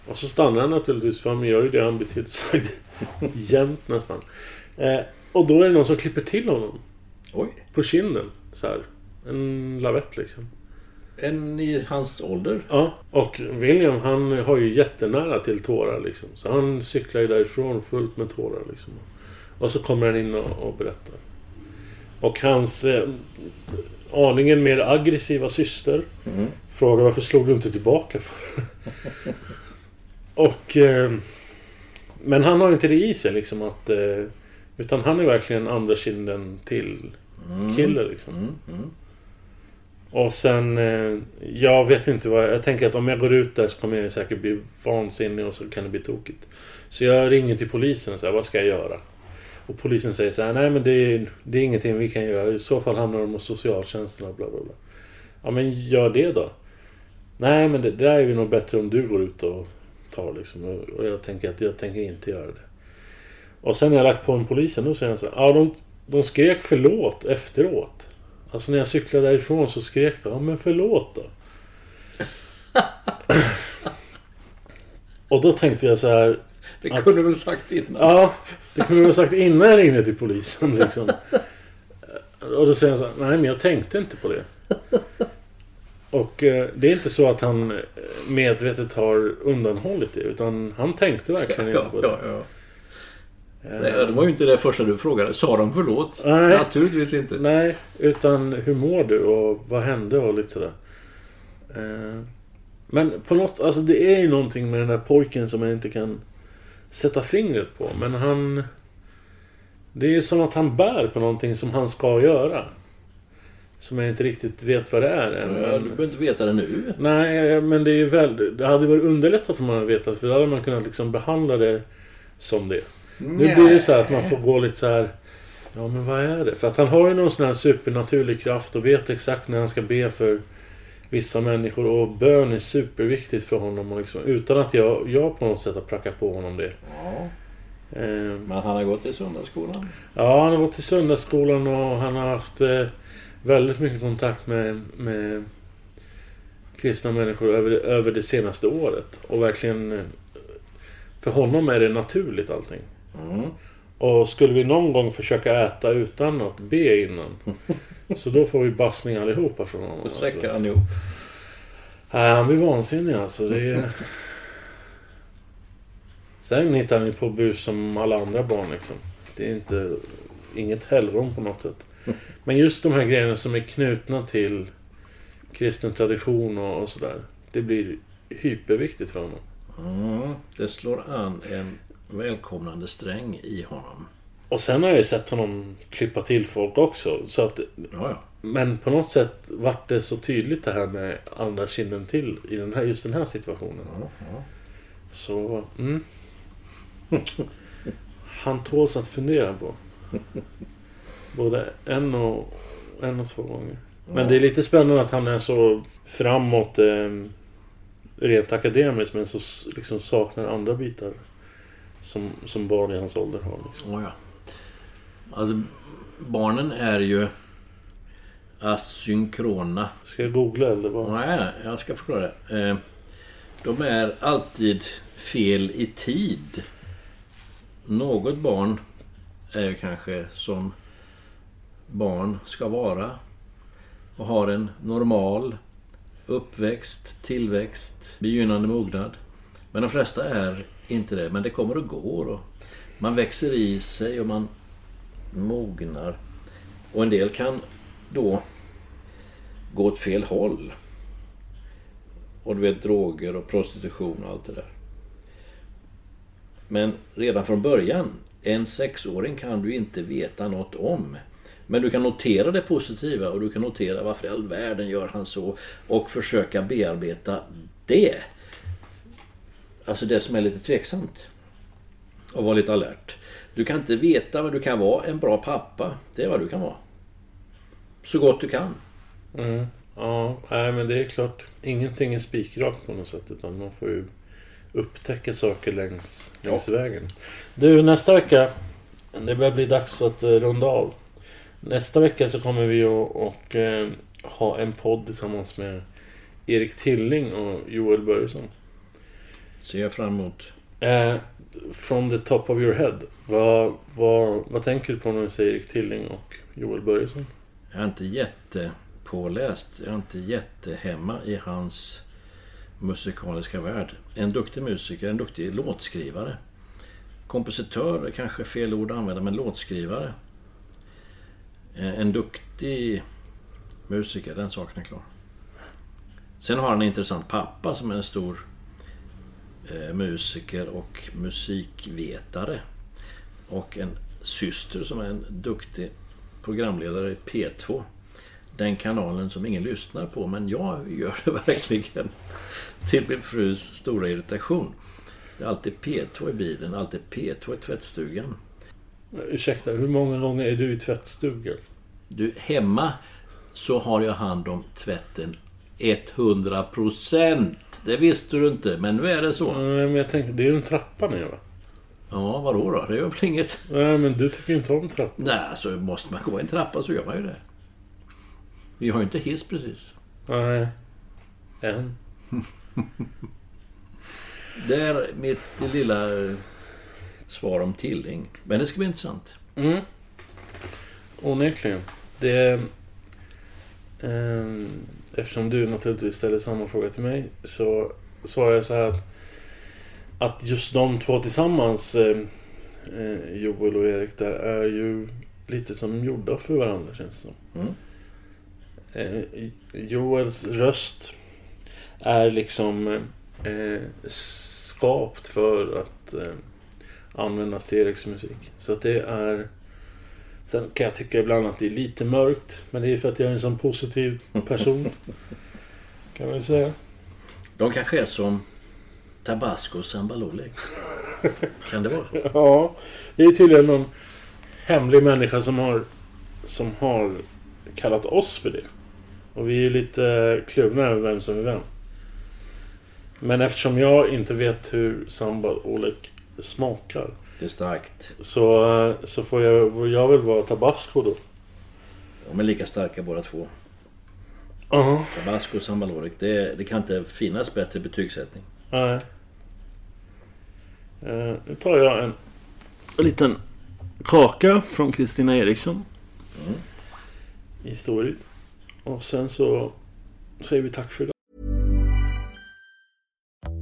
Och så stannar han naturligtvis för han gör ju det han blir tillsagd. Jämt nästan. Eh, och då är det någon som klipper till honom. Oj. På kinden. Så här. En lavett liksom. En i hans ålder. Ja, och William han har ju jättenära till tårar liksom. Så han cyklar ju därifrån fullt med tårar liksom. Och så kommer han in och, och berättar. Och hans eh, aningen mer aggressiva syster Mm. frågar varför slog du inte tillbaka för? och... Eh, men han har inte det i sig liksom att... Eh, utan han är verkligen andra kinden till kille liksom. Mm. Mm. Och sen, eh, jag vet inte vad... Jag tänker att om jag går ut där så kommer jag säkert bli vansinnig och så kan det bli tokigt. Så jag ringer till polisen och säger, vad ska jag göra? Och polisen säger så här, nej men det är, det är ingenting vi kan göra. I så fall hamnar de hos socialtjänsten och bla bla bla. Ja men gör det då. Nej men det, det där är ju nog bättre om du går ut och tar liksom. Och, jag tänker att jag tänker inte göra det. Och sen när jag lagt på en polisen då säger han så här, ja de, de skrek förlåt efteråt. Alltså när jag cyklade därifrån så skrek de, ja men förlåt då. och då tänkte jag så här, Det Att- kunde du väl sagt innan? Ja, det kunde du ha sagt innan jag ringde till polisen liksom. Och då säger han så här, nej men jag tänkte inte på det. Och eh, det är inte så att han eh, medvetet har undanhållit det. Utan han tänkte verkligen ja, inte på det. ja, ja. Nej, det var ju inte det första du frågade. Sa de förlåt? Nej. Naturligtvis inte. Nej, utan hur mår du och vad hände och lite sådär. Eh, Men på något, alltså det är ju någonting med den där pojken som jag inte kan sätta fingret på. Men han... Det är ju som att han bär på någonting som han ska göra. Som jag inte riktigt vet vad det är än. Ja, du behöver inte veta det nu. Nej, men det är ju väl... Det hade varit underlättat om man hade vetat. För då hade man kunnat liksom behandla det som det. Nu blir det så här att man får gå lite så här... Ja, men vad är det? För att han har ju någon sån här supernaturlig kraft och vet exakt när han ska be för vissa människor. Och bön är superviktigt för honom. Och liksom, utan att jag, jag på något sätt har prackat på honom det. Ja, Eh, men han har gått i söndagsskolan. Ja, han har gått till söndagsskolan och han har haft eh, väldigt mycket kontakt med, med kristna människor över, över det senaste året. Och verkligen... eh, För honom är det naturligt allting. Mm. Och skulle vi någon gång försöka äta utan att be innan. så då får vi bassning allihopa från honom. Då Alltså. säckar han ihop. Nej, han blir vansinnig alltså. Det är... Sen hittar han ju på bus som alla andra barn liksom. Det är inte... Inget helgon på något sätt. Men just de här grejerna som är knutna till kristen tradition och, och sådär. Det blir hyperviktigt för honom. Mm. Det slår an en välkomnande sträng i honom. Och sen har jag ju sett honom klippa till folk också. Så att, men på något sätt vart det så tydligt det här med andra kinden till i den här, just den här situationen. ja, ja. Så, mm. Han tåls att fundera på. Både en och, en och två gånger. Men det är lite spännande att han är så framåt eh, rent akademiskt men så liksom saknar andra bitar. Som, som barn i hans ålder har. Liksom. Ja, ja. Alltså, barnen är ju asynkrona. Ska jag googla eller vad? Nej, jag ska förklara det. Eh, De är alltid fel i tid. Något barn är ju kanske som barn ska vara och har en normal uppväxt, tillväxt, begynnande mognad. Men de flesta är inte det. Men det kommer och går. Och man växer i sig och man mognar. Och en del kan då gå åt fel håll. Och du vet droger och prostitution och allt det där. Men redan från början, en sexåring kan du inte veta något om. Men du kan notera det positiva och du kan notera varför i all världen gör han så och försöka bearbeta det. Alltså det som är lite tveksamt. Och vara lite alert. Du kan inte veta vad du kan vara en bra pappa. Det är vad du kan vara. Så gott du kan. Mm. Ja, nej men det är klart. Ingenting är spikrakt på något sätt. Utan man får ju upptäcka saker längs, längs vägen. Du, nästa vecka det börjar bli dags att eh, runda av. Nästa vecka så kommer vi att och, eh, ha en podd tillsammans med Erik Tilling och Joel Börjesson. Ser jag fram emot. Eh, from the top of your head. Vad, vad, vad tänker du på när du säger Erik Tilling och Joel Börjesson? Jag är inte jättepåläst. Jag är inte jättehemma i hans musikaliska värld. En duktig musiker, en duktig låtskrivare. Kompositör är kanske fel ord att använda, men låtskrivare. Eh, En duktig musiker, den saken är klar. Sen har han en intressant pappa som är en stor musiker och musikvetare. Och en syster som är en duktig programledare i P2. Den kanalen som ingen lyssnar på, men jag gör det verkligen. Till min frus stora irritation. Det är alltid P2 i bilen, alltid P2 i tvättstugan. Ursäkta, hur många gånger är du i tvättstugan? Du, hemma så har jag hand om tvätten 100%. Det visste du inte, men nu är det så. Nej, men jag tänker, det är ju en trappa ner va? Ja, vadå då? Det gör väl inget? Nej, men du tycker inte om trappa. Nej, så måste man gå i en trappa så gör man ju det. Vi har ju inte hiss precis. Nej. Än. Det är mitt lilla eh, svar om Tilling. Men det ska bli intressant. Mm. Onekligen. Det... ehm, eftersom du naturligtvis ställer samma fråga till mig så svarar jag så här att att just de två tillsammans eh, eh, Joel och Erik där är ju lite som gjorda för varandra känns det som. Mm. Eh, Joels röst är liksom eh, skapt för att eh, användas till Eriks musik. Så att det är... Sen kan jag tycka ibland att det är lite mörkt. Men det är för att jag är en sån positiv person. kan man säga. De kanske är som Tabasco och Sambalole. Kan det vara så? Ja, det är tydligen någon hemlig människa som har, som har kallat oss för det. Och vi är lite kluvna över vem som är vem. Men eftersom jag inte vet hur Samba Oleg smakar Det är starkt. så, så får jag, får jag väl vara tabasco då. De är lika starka båda två. Ja. Tabasco och Sambalore. Det, det kan inte finnas bättre betygssättning. Nej. Eh, nu tar jag en, en liten kaka från Kristina Eriksson. I Storyd. Och sen så säger vi tack för idag.